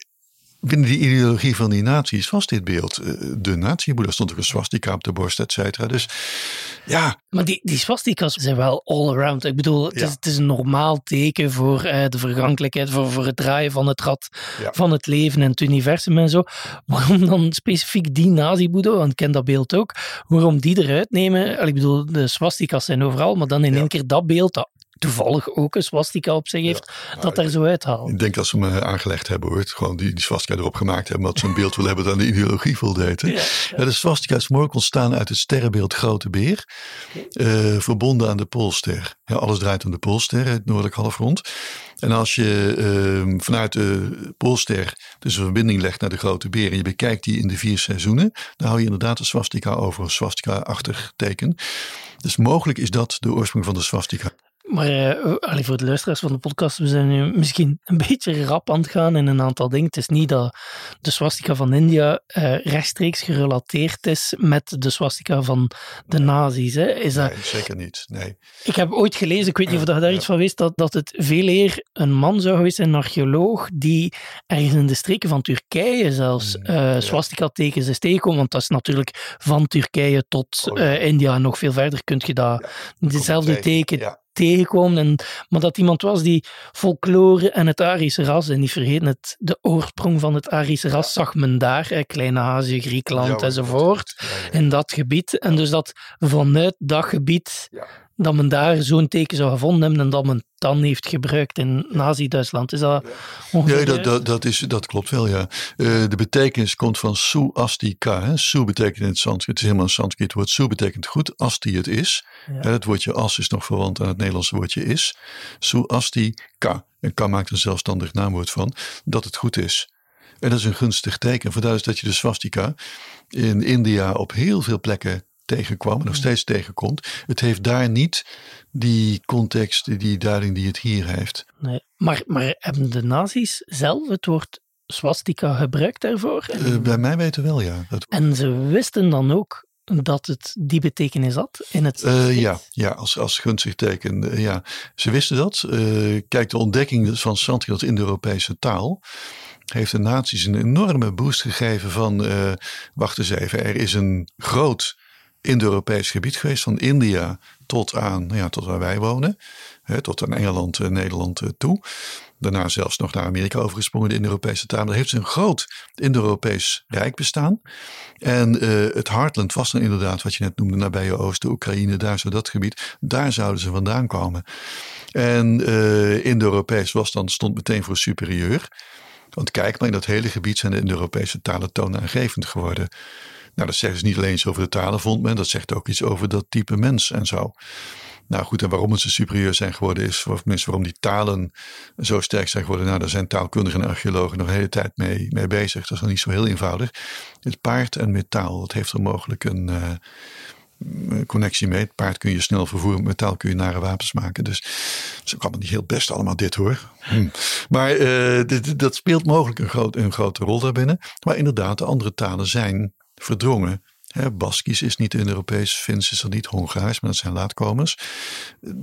binnen die ideologie van die naties was dit beeld eh, de nazi-boeddha. stond ook een swastika op de borst, et cetera. Dus ja. Maar die, die swastikas zijn wel all around. Ik bedoel, het, is, het is, een normaal teken voor uh, de vergankelijkheid, voor, voor het draaien van het rad van het leven en het universum en zo. Waarom dan specifiek die nazi-boeddha, want ik ken dat beeld ook, waarom die eruit nemen? Ik bedoel, de swastikas zijn overal, maar dan in één keer dat beeld, dat toevallig ook een swastika op zich heeft, dat daar zo uithaalt. Ik denk dat ze me aangelegd hebben hoor. Gewoon die, die swastika erop gemaakt hebben, omdat ze een beeld willen hebben dat aan de ideologie voldeed. Ja, ja. de swastika is mogelijk ontstaan uit het sterrenbeeld Grote Beer, uh, verbonden aan de Poolster. Ja, alles draait om de Poolster, het noordelijk halfrond. En als je uh, vanuit de Poolster dus een verbinding legt naar de Grote Beer en je bekijkt die in de vier seizoenen, dan hou je inderdaad een swastika over, een swastika-achtig teken. Dus mogelijk is dat de oorsprong van de swastika. Maar uh, voor de luisteraars van de podcast, we zijn nu misschien een beetje rap aan het gaan in een aantal dingen. Het is niet dat de swastika van India uh, rechtstreeks gerelateerd is met de swastika van de nazi's. Hè? Is dat... Nee, zeker niet. Nee. Ik heb ooit gelezen, ik weet niet of je daar iets van wist, dat, dat het veel eer een man zou geweest zijn, een archeoloog, die ergens in de streken van Turkije zelfs uh, swastika-tekens is tegengekomen. Want dat is natuurlijk van Turkije tot oh, India nog veel verder kun je dat, dezelfde teken tegenkomen. En, maar dat iemand was die folklore en het Arische ras, en niet vergeten het, de oorsprong van het Arische ras zag men daar, hè, Kleine Azië, Griekenland enzovoort, in dat gebied. En dus dat vanuit dat gebied dat men daar zo'n teken zou gevonden hebben en dat men dan heeft gebruikt in Nazi-Duitsland. Is dat ongeveer? Ja, dat, dat, dat, is, dat klopt wel, ja. Uh, de betekenis komt van su asti ka. Hè. Su betekent in het Sanskriet, het is helemaal een Sanskriet woord. Su betekent goed, asti het is. Ja. Het woordje as is nog verwant aan het Nederlandse woordje is. Su asti ka. En ka maakt een zelfstandig naamwoord van, dat het goed is. En dat is een gunstig teken. Vandaar is dat je de swastika in India op heel veel plekken tegenkwam en nog steeds tegenkomt. Het heeft daar niet die context, die duiding die het hier heeft. Nee, maar, maar hebben de nazi's zelf het woord swastika gebruikt daarvoor? Uh, bij mij weten wel, ja. Dat... En ze wisten dan ook dat het die betekenis had in het. Uh, ja, ja, als, als gunstig teken. Uh, ja. Ze wisten dat. kijk, de ontdekking van Sanskrit in de Europese taal heeft de nazi's een enorme boost gegeven van, wacht eens even, er is een groot Indo-Europees gebied geweest, van India tot aan, ja, tot waar wij wonen, hè, tot aan Engeland, en eh, Nederland eh, toe. Daarna zelfs nog naar Amerika overgesprongen, de Indo-Europese taal. Daar heeft ze een groot Indo-Europees rijk bestaan. En uh, het Heartland was dan inderdaad wat je net noemde, nabije Oosten, Oekraïne, daar zo dat gebied. Daar zouden ze vandaan komen. En uh, Indo-Europees was dan, stond meteen voor superieur. Want kijk maar, in dat hele gebied zijn de Indo-Europese talen toonaangevend geworden. Nou, dat zegt dus niet alleen iets over de talen, vond men. Dat zegt ook iets over dat type mens en zo. Nou goed, en waarom het superieur zijn geworden is, of tenminste waarom die talen zo sterk zijn geworden. Nou, daar zijn taalkundigen en archeologen nog een hele tijd mee, mee bezig. Dat is nog niet zo heel eenvoudig. Het paard en metaal, dat heeft er mogelijk een uh, connectie mee. Het paard kun je snel vervoeren, metaal kun je nare wapens maken. Dus zo kan het niet heel best allemaal dit hoor. Hm. Maar uh, dit, dat speelt mogelijk een, een grote rol daarbinnen. Maar inderdaad, de andere talen zijn verdrongen. He, Baskisch is niet Indo-Europees, Fins is er niet, Hongaars, maar dat zijn laatkomers.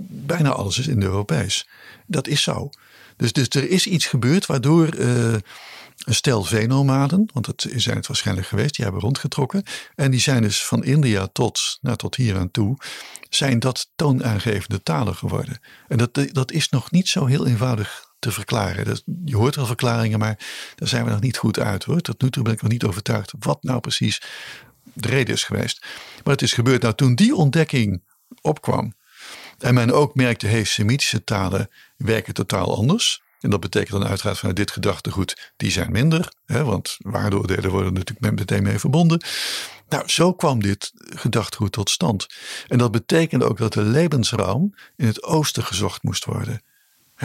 Bijna alles is Indo-Europees. Dat is zo. Dus, dus er is iets gebeurd waardoor uh, een stel veenomaden, want dat zijn het waarschijnlijk geweest, die hebben rondgetrokken. En die zijn dus van India tot, nou, tot hier aan toe, zijn dat toonaangevende talen geworden. En dat, dat is nog niet zo heel eenvoudig te verklaren. Je hoort wel verklaringen, maar daar zijn we nog niet goed uit hoor. Tot nu toe ben ik nog niet overtuigd wat nou precies de reden is geweest. Maar het is gebeurd. Nou, toen die ontdekking opkwam. En men ook merkte, hey, Semitische talen werken totaal anders. En dat betekent dan uiteraard vanuit dit gedachtegoed, die zijn minder. Hè, want waardeoordelen worden natuurlijk meteen mee verbonden. Nou, zo kwam dit gedachtegoed tot stand. En dat betekende ook dat de levensruim in het oosten gezocht moest worden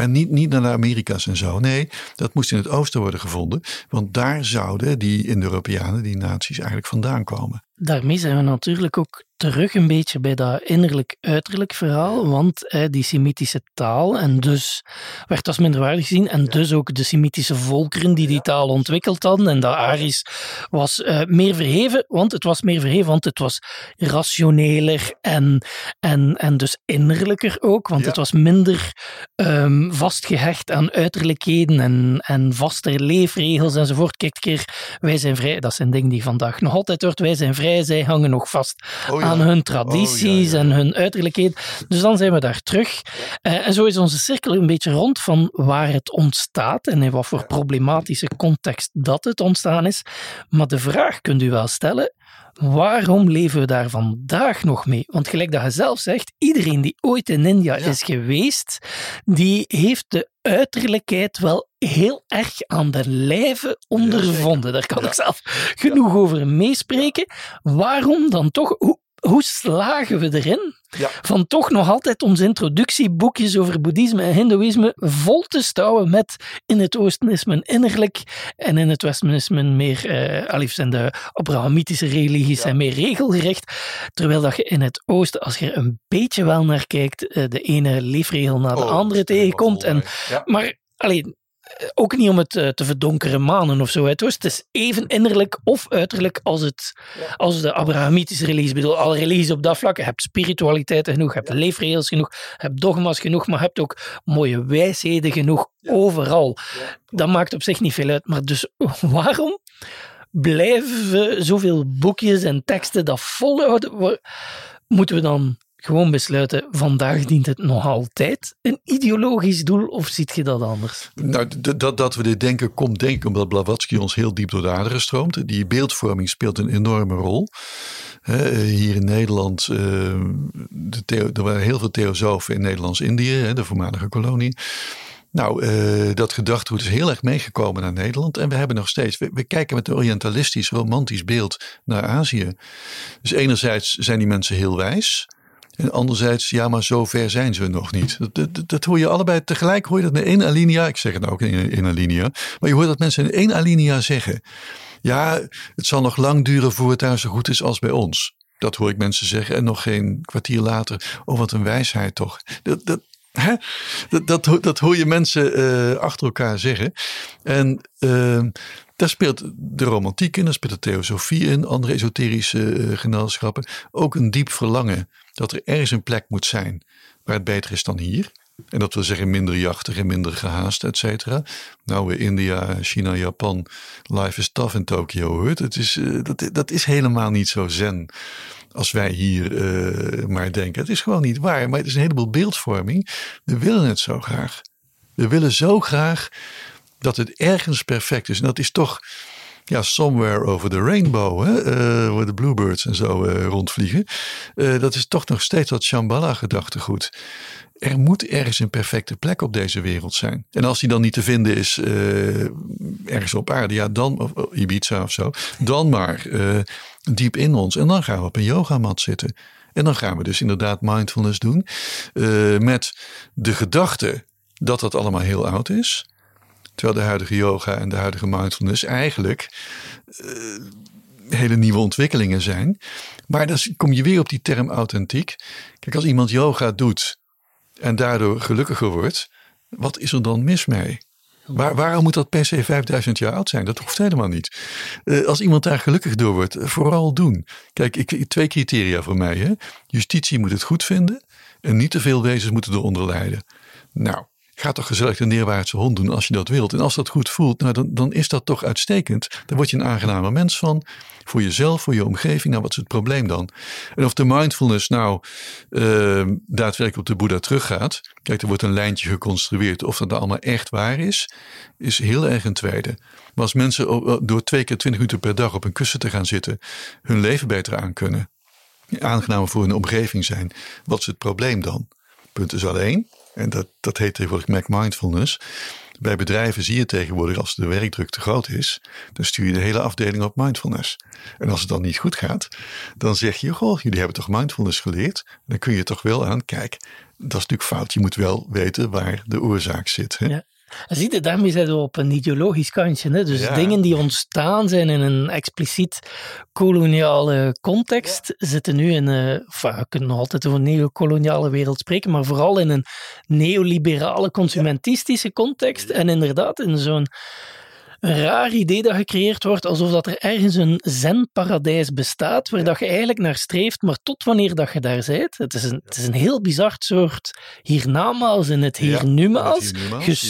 niet, niet naar de Amerika's en zo. Nee, dat moest in het oosten worden gevonden. Want daar zouden die Indo-Europeanen, die naties, eigenlijk vandaan komen. Daarmee zijn we natuurlijk ook terug een beetje bij dat innerlijk-uiterlijk verhaal, want eh, die Semitische taal en dus werd als minderwaardig gezien en dus ook de Semitische volkeren die die taal ontwikkeld hadden en dat Arisch was uh, meer verheven, want het was meer verheven, want het was rationeler en, en, en dus innerlijker ook, want het was minder um, vastgehecht aan uiterlijkheden en, en vaste leefregels enzovoort. Kijk, keer, wij zijn vrij, dat zijn dingen die vandaag nog altijd wordt, wij zijn vrij, zij hangen nog vast oh, aan hun tradities oh, en hun uiterlijkheden. Dus dan zijn we daar terug. Uh, en zo is onze cirkel een beetje rond van waar het ontstaat en in wat voor problematische context dat het ontstaan is. Maar de vraag kunt u wel stellen, waarom leven we daar vandaag nog mee? Want gelijk dat je zelf zegt, iedereen die ooit in India is geweest, die heeft de uiterlijkheid wel heel erg aan de lijve ondervonden. Daar kan ik zelf genoeg over meespreken. Waarom dan toch? Hoe, hoe slagen we erin ja. van toch nog altijd onze introductieboekjes over boeddhisme en hindoeïsme vol te stouwen met in het oosten is men innerlijk en in het westen is men meer, eh, alliefst in de abrahamitische religies en meer regelgericht. Terwijl dat je in het oosten, als je er een beetje wel naar kijkt, eh, de ene leefregel naar de oh, andere tegenkomt. En, Maar alleen, ook niet om het eh, te verdonkeren manen of zo. Het is even innerlijk of uiterlijk als, het, als de Abrahamitische religie. Ik bedoel, alle religies op dat vlak. Je hebt spiritualiteiten genoeg, je hebt leefregels genoeg, je hebt dogma's genoeg, maar je hebt ook mooie wijsheden genoeg overal. Dat maakt op zich niet veel uit. Maar dus waarom blijven zoveel boekjes en teksten dat volhouden? Moeten we dan gewoon besluiten, vandaag dient het nog altijd een ideologisch doel of ziet je dat anders? Nou, dat, dat we dit denken komt denk ik omdat Blavatsky ons heel diep door de aderen stroomt. Die beeldvorming speelt een enorme rol. hier in Nederland, de theo, er waren heel veel theosofen in Nederlands-Indië, de voormalige kolonie. Nou, uh, dat gedachtegoed is heel erg meegekomen naar Nederland. En we hebben nog steeds, we, we, kijken met een orientalistisch, romantisch beeld naar Azië. Dus enerzijds zijn die mensen heel wijs. En anderzijds, ja, maar zo ver zijn ze nog niet. Dat, dat, hoor je allebei tegelijk, hoor je dat in één alinea. Ik zeg het nou ook in één alinea. Maar je hoort dat mensen in één alinea zeggen. Ja, het zal nog lang duren voor het daar zo goed is als bij ons. Dat hoor ik mensen zeggen. En nog geen kwartier later, oh wat een wijsheid toch. Dat, dat, hè? dat, dat, hoor je mensen uh, achter elkaar zeggen. En uh, daar speelt de romantiek in, daar speelt de theosofie in, andere esoterische uh. Ook een diep verlangen dat er ergens een plek moet zijn waar het beter is dan hier. En dat wil zeggen minder jachtig en minder gehaast, et cetera. Nou, India, China, Japan, life is tough in Tokio. Het is, uh, dat, dat is helemaal niet zo zen als wij hier uh, maar denken. Het is gewoon niet waar, maar het is een heleboel beeldvorming. We willen het zo graag. We willen zo graag dat het ergens perfect is. En dat is toch ja, somewhere over the rainbow, hè, uh, waar de bluebirds en zo uh, rondvliegen. Uh, dat is toch nog steeds dat Shambhala gedachtegoed. Er moet ergens een perfecte plek op deze wereld zijn. En als die dan niet te vinden is ergens op aarde, ja, dan, of Ibiza of zo, dan maar diep in ons. En dan gaan we op een yogamat zitten. En dan gaan we dus inderdaad mindfulness doen. met de gedachte dat dat allemaal heel oud is. Terwijl de huidige yoga en de huidige mindfulness eigenlijk uh, hele nieuwe ontwikkelingen zijn. Maar dan kom je weer op die term authentiek. Kijk, als iemand yoga doet en daardoor gelukkiger wordt, wat is er dan mis mee? Waar, waarom moet dat per se 5000 jaar oud zijn? Dat hoeft helemaal niet. Uh, als iemand daar gelukkig door wordt, vooral doen. Kijk, ik, twee criteria voor mij. Hè? Justitie moet het goed vinden en niet te veel wezens moeten eronder lijden. Nou, Ga toch gezellig de neerwaartse hond doen als je dat wilt. En als dat goed voelt, nou dan, dan is dat toch uitstekend. Dan word je een aangename mens van. Voor jezelf, voor je omgeving. Nou, wat is het probleem dan? En of de mindfulness nou uh, daadwerkelijk op de Boeddha teruggaat. Kijk, er wordt een lijntje geconstrueerd. Of dat allemaal echt waar is, is heel erg een tweede. Maar als mensen door twee keer twintig minuten per dag op een kussen te gaan zitten, hun leven beter aan kunnen. Aangenamer voor hun omgeving zijn. Wat is het probleem dan? Punt is alleen en dat, dat heet tegenwoordig Mac Mindfulness. Bij bedrijven zie je tegenwoordig als de werkdruk te groot is, dan stuur je de hele afdeling op mindfulness. En als het dan niet goed gaat, dan zeg je, goh, jullie hebben toch mindfulness geleerd? Dan kun je toch wel aan, kijk, dat is natuurlijk fout. Je moet wel weten waar de oorzaak zit. Hè? Ja. Zie je, daarmee zijn we op een ideologisch kantje. Hè? Dus dingen die ontstaan zijn in een expliciet koloniale context, zitten nu in, uh, we kunnen nog altijd over een neocoloniale wereld spreken, maar vooral in een neoliberale, consumentistische context. En inderdaad in zo'n een raar idee dat gecreëerd wordt, alsof dat er ergens een zenparadijs bestaat, waar dat je eigenlijk naar streeft, maar tot wanneer dat je daar bent. Het is een, het is een heel bizar soort hiernamaals in het hiernamaals.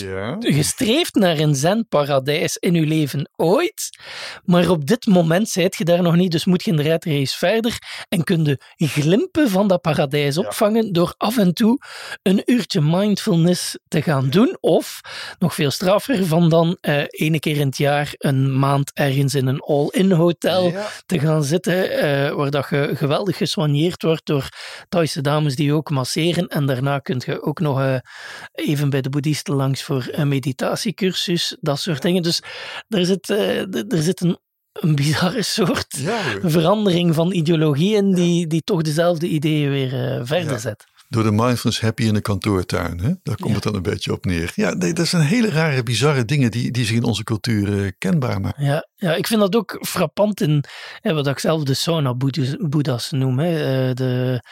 Ja, je, streeft naar een zenparadijs in je leven ooit, maar op dit moment zijt je daar nog niet, dus moet je in de race verder en kun je glimpen van dat paradijs opvangen door af en toe een uurtje mindfulness te gaan doen, of nog veel straffer van dan uh, ene keer in het jaar een maand ergens in een all-in hotel te gaan zitten, uh, waar dat je geweldig gesoigneerd wordt door Thaise dames die je ook masseren. En daarna kun je ook nog uh, even bij de boeddhisten langs voor een meditatiecursus, dat soort dingen. Dus er zit, uh, er zit een een bizarre soort ja, verandering van ideologie in die, die toch dezelfde ideeën weer verder zet door de mindfulness happy in de kantoortuin. Hè? Daar komt het dan een beetje op neer. Ja, nee, dat zijn hele rare, bizarre dingen die, die zich in onze cultuur uh, kenbaar maken. Ja, ja, ik vind dat ook frappant in wat ik zelf de sauna-boeddha's noem. Hè. Uh, de,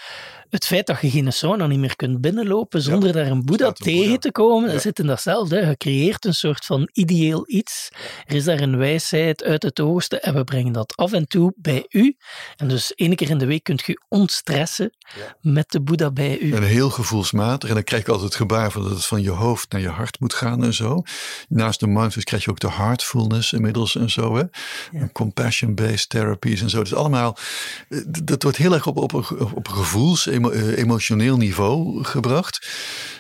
het feit dat je geen sauna niet meer kunt binnenlopen zonder daar een boeddha tegen te komen, ja. zit in datzelfde. Je creëert een soort van ideeel iets. Er is daar een wijsheid uit het oosten en we brengen dat af en toe bij u. En dus één keer in de week kunt je ontstressen met de boeddha bij u. En heel gevoelsmatig. En dan krijg je altijd het gebaar van dat het van je hoofd naar je hart moet gaan en zo. Naast de mindfulness krijg je ook de heartfulness inmiddels en zo. Hè? Compassion-based therapies en zo. Dus allemaal, eh, dat wordt heel erg op, op, op, op gevoels, emo, eh, emotioneel niveau gebracht.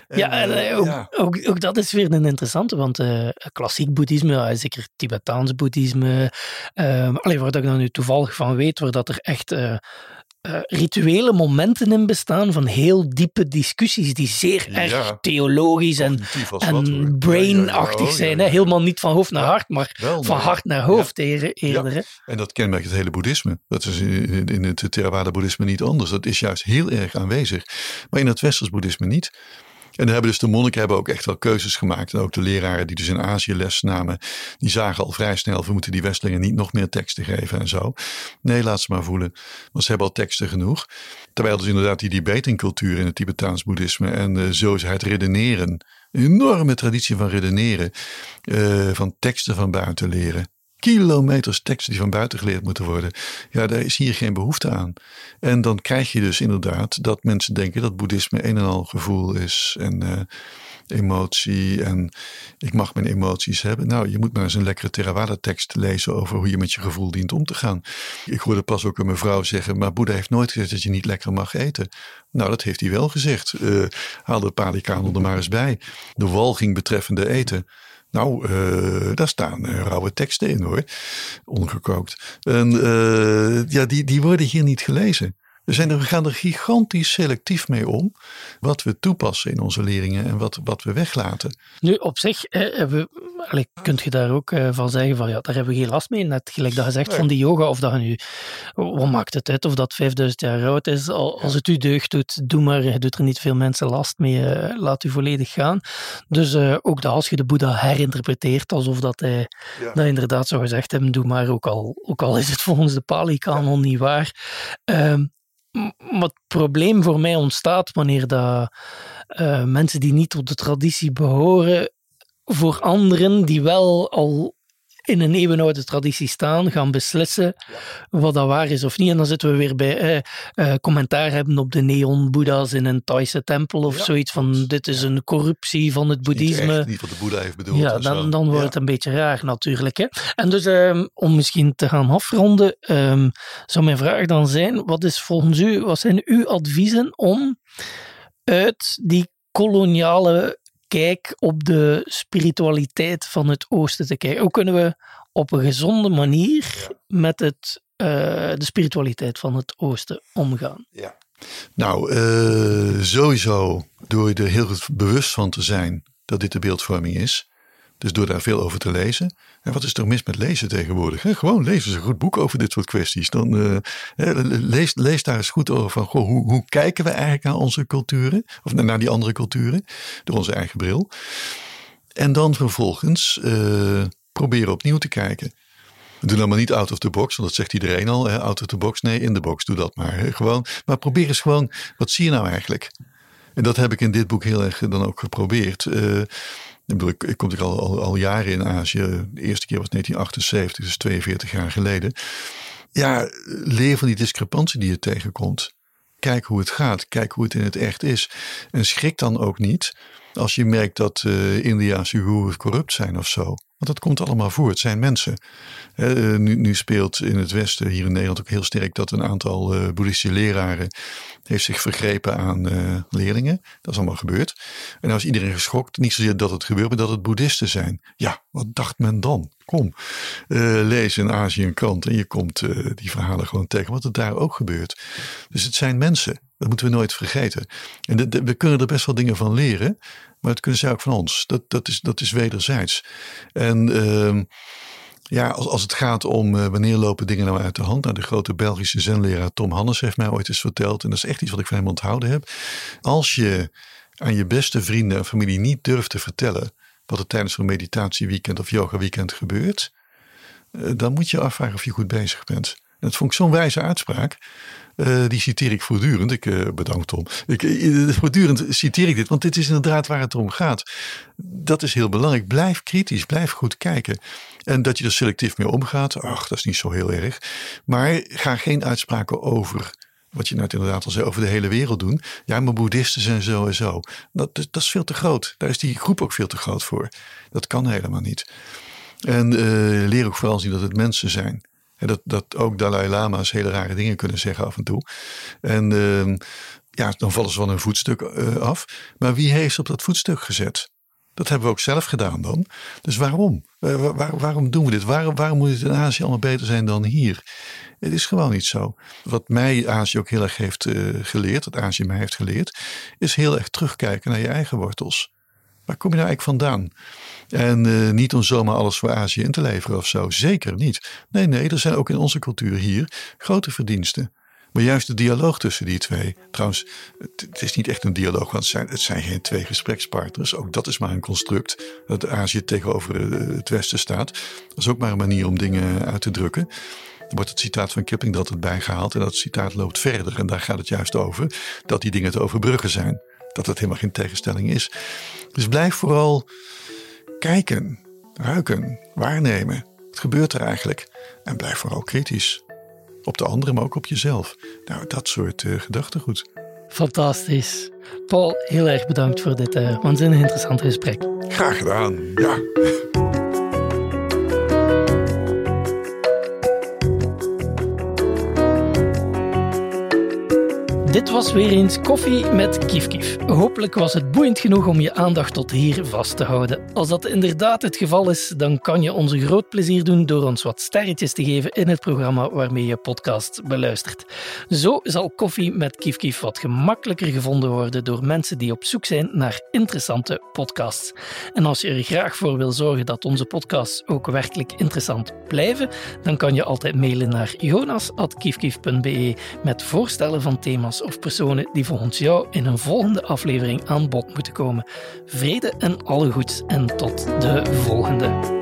ja, en, ook, ja. Ook, ook, dat is weer een interessante, want uh, klassiek boeddhisme, zeker Tibetaans boeddhisme, uh, alleen waar ik dan nu toevallig van weet, waar dat er echt uh, uh, rituele momenten in bestaan van heel diepe discussies die zeer ja, erg theologisch en, en brainachtig ja, zijn. Hè? Helemaal niet van hoofd naar hart, maar Wel, van hart naar hoofd eerder. En dat kenmerkt het hele boeddhisme. Dat is in, in het Theravada boeddhisme niet anders. Dat is juist heel erg aanwezig. Maar in het westers boeddhisme niet. En dan hebben dus de monniken hebben ook echt wel keuzes gemaakt. En ook de leraren die dus in Azië les namen, die zagen al vrij snel, we moeten die Westelingen niet nog meer teksten geven en zo. Nee, laat ze maar voelen, want ze hebben al teksten genoeg. Terwijl dus inderdaad die debatingcultuur in het Tibetaans boeddhisme en uh, zo is het redeneren, een enorme traditie van redeneren, uh, van teksten van buiten leren kilometers teksten die van buiten geleerd moeten worden. Ja, daar is hier geen behoefte aan. En dan krijg je dus inderdaad dat mensen denken dat boeddhisme een en al gevoel is en uh, emotie en ik mag mijn emoties hebben. Nou, je moet maar eens een lekkere Theravada tekst lezen over hoe je met je gevoel dient om te gaan. Ik hoorde pas ook een mevrouw zeggen, maar Boeddha heeft nooit gezegd dat je niet lekker mag eten. Nou, dat heeft hij wel gezegd. Uh, haal de palikaan er maar eens bij. De walging betreffende eten. Nou, uh, daar staan uh, rauwe teksten in hoor, ongekookt. En uh, ja, die, die worden hier niet gelezen. We, zijn er, we gaan er gigantisch selectief mee om. Wat we toepassen in onze leerlingen en wat, wat we weglaten. Nu, op zich we, kunt je daar ook van zeggen van ja, daar hebben we geen last mee. Net gelijk dat je zegt van die yoga, of dat je nu, wat maakt het uit of dat 5000 jaar oud is. Als het u deugd doet, doe maar. Je doet er niet veel mensen last mee. laat u volledig gaan. Dus ook dat als je de Boeddha herinterpreteert alsof dat hij ja. dat inderdaad zou gezegd hebben, doe maar. Ook al, ook al is het volgens de Pali-kanon niet waar. Um, het probleem voor mij ontstaat wanneer dat, uh, mensen die niet tot de traditie behoren, voor anderen die wel al in een eeuwenoude traditie staan, gaan beslissen ja. wat dat waar is of niet. En dan zitten we weer bij eh, uh, commentaar hebben op de neon-boeddha's in een Thaise tempel of ja, zoiets van dit is een corruptie van het boeddhisme. Niet, niet wat de boeddha heeft bedoeld. Ja, dan, dan wordt het een beetje raar natuurlijk. Hè? En dus um, om misschien te gaan afronden, um, zou mijn vraag dan zijn, wat is volgens u, wat zijn uw adviezen om uit die koloniale kijk op de spiritualiteit van het Oosten te kijken. Hoe kunnen we op een gezonde manier met het, uh, de spiritualiteit van het Oosten omgaan? Ja. Nou, uh, sowieso door je er heel goed bewust van te zijn dat dit de beeldvorming is. Dus door daar veel over te lezen. En wat is er mis met lezen tegenwoordig? Gewoon lees eens een goed boek over dit soort kwesties. Dan uh, lees, daar eens goed over van goh, hoe, hoe kijken we eigenlijk naar onze culturen? Of naar die andere culturen, door onze eigen bril. En dan vervolgens uh, proberen opnieuw te kijken. Doe nou maar niet out of the box, want dat zegt iedereen al. Hè? Out of the box, nee, in de box, doe dat maar. Gewoon, maar probeer eens gewoon, wat zie je nou eigenlijk? En dat heb ik in dit boek heel erg dan ook geprobeerd. Uh, ik, ik, kom al, al, al, jaren in Azië. De eerste keer was 1978, dus 42 jaar geleden. Ja, leer van die discrepantie die je tegenkomt. Kijk hoe het gaat. Kijk hoe het in het echt is. En schrik dan ook niet als je merkt dat uh, Indiaanse gurus corrupt zijn of zo. Want dat komt allemaal voor. Het zijn mensen. Uh, nu, nu, speelt in het Westen, hier in Nederland ook heel sterk, dat een aantal uh, boeddhistische leraren heeft zich vergrepen aan leerlingen. Dat is allemaal gebeurd. En nou is iedereen geschokt. Niet zozeer dat het gebeurt, maar dat het boeddhisten zijn. Ja, wat dacht men dan? Kom, lees in Azië een krant en je komt die verhalen gewoon tegen wat er daar ook gebeurt. Dus het zijn mensen. Dat moeten we nooit vergeten. En we kunnen er best wel dingen van leren. Maar het kunnen zij ook van ons. Dat, dat, is, dat is wederzijds. En uh, ja, als, als het gaat om uh, wanneer lopen dingen nou uit de hand. Nou, de grote Belgische zenleraar Tom Hannes heeft mij ooit eens verteld. En dat is echt iets wat ik van hem onthouden heb. Als je aan je beste vrienden en familie niet durft te vertellen. wat er tijdens een meditatieweekend of yoga weekend gebeurt. Uh, dan moet je afvragen of je goed bezig bent. Dat vond ik zo'n wijze uitspraak. Uh, die citeer ik voortdurend. Ik uh, bedank Tom. Ik, uh, voortdurend citeer ik dit, want dit is inderdaad waar het om gaat. Dat is heel belangrijk. Blijf kritisch, blijf goed kijken. En dat je er selectief mee omgaat, ach, dat is niet zo heel erg. Maar ga geen uitspraken over wat je net inderdaad al zei, over de hele wereld doen. Ja, maar boeddhisten zijn zo en zo. Dat, dat is veel te groot. Daar is die groep ook veel te groot voor. Dat kan helemaal niet. En leer ook vooral zien dat het mensen zijn. En dat, dat ook Dalai Lama's hele rare dingen kunnen zeggen af en toe. En uh, ja, dan vallen ze van hun voetstuk uh, af. Maar wie heeft ze op dat voetstuk gezet? Dat hebben we ook zelf gedaan dan. Dus waarom? Waar, waarom doen we dit? Waarom, moet het in Azië allemaal beter zijn dan hier? Het is gewoon niet zo. Wat mij Azië ook heel erg heeft uh, geleerd, wat Azië mij heeft geleerd, is heel erg terugkijken naar je eigen wortels. Waar kom je nou eigenlijk vandaan? En uh, niet om zomaar alles voor Azië in te leveren of zo. Zeker niet. Nee, nee, er zijn ook in onze cultuur hier grote verdiensten. Maar juist de dialoog tussen die twee. Trouwens, het is niet echt een dialoog, want het zijn, het zijn geen twee gesprekspartners. Ook dat is maar een construct. Dat Azië tegenover eh, het Westen staat. Dat is ook maar een manier om dingen uit te drukken. Er wordt het citaat van Kipling dat het bijgehaald. En dat citaat loopt verder. En daar gaat het juist over dat die dingen te overbruggen zijn. Dat het helemaal geen tegenstelling is. Dus blijf vooral kijken, ruiken, waarnemen. Wat gebeurt er eigenlijk? En blijf vooral kritisch. Op de anderen, maar ook op jezelf. Nou, dat soort uh, gedachtegoed. Fantastisch. Paul, heel erg bedankt voor dit uh, waanzinnig interessante gesprek. Graag gedaan, ja. Was weer eens koffie met Kief Kief. Hopelijk was het boeiend genoeg om je aandacht tot hier vast te houden. Als dat inderdaad het geval is, dan kan je ons een groot plezier doen door ons wat sterretjes te geven in het programma waarmee je podcast beluistert. Zo zal koffie met Kief Kief wat gemakkelijker gevonden worden door mensen die op zoek zijn naar interessante podcasts. En als je er graag voor wil zorgen dat onze podcasts ook werkelijk interessant blijven, dan kan je altijd mailen naar jonas.kiefkief.be met voorstellen van thema's of personen die volgens jou in een volgende aflevering aan bod moeten komen. Vrede en alle goeds en tot de volgende.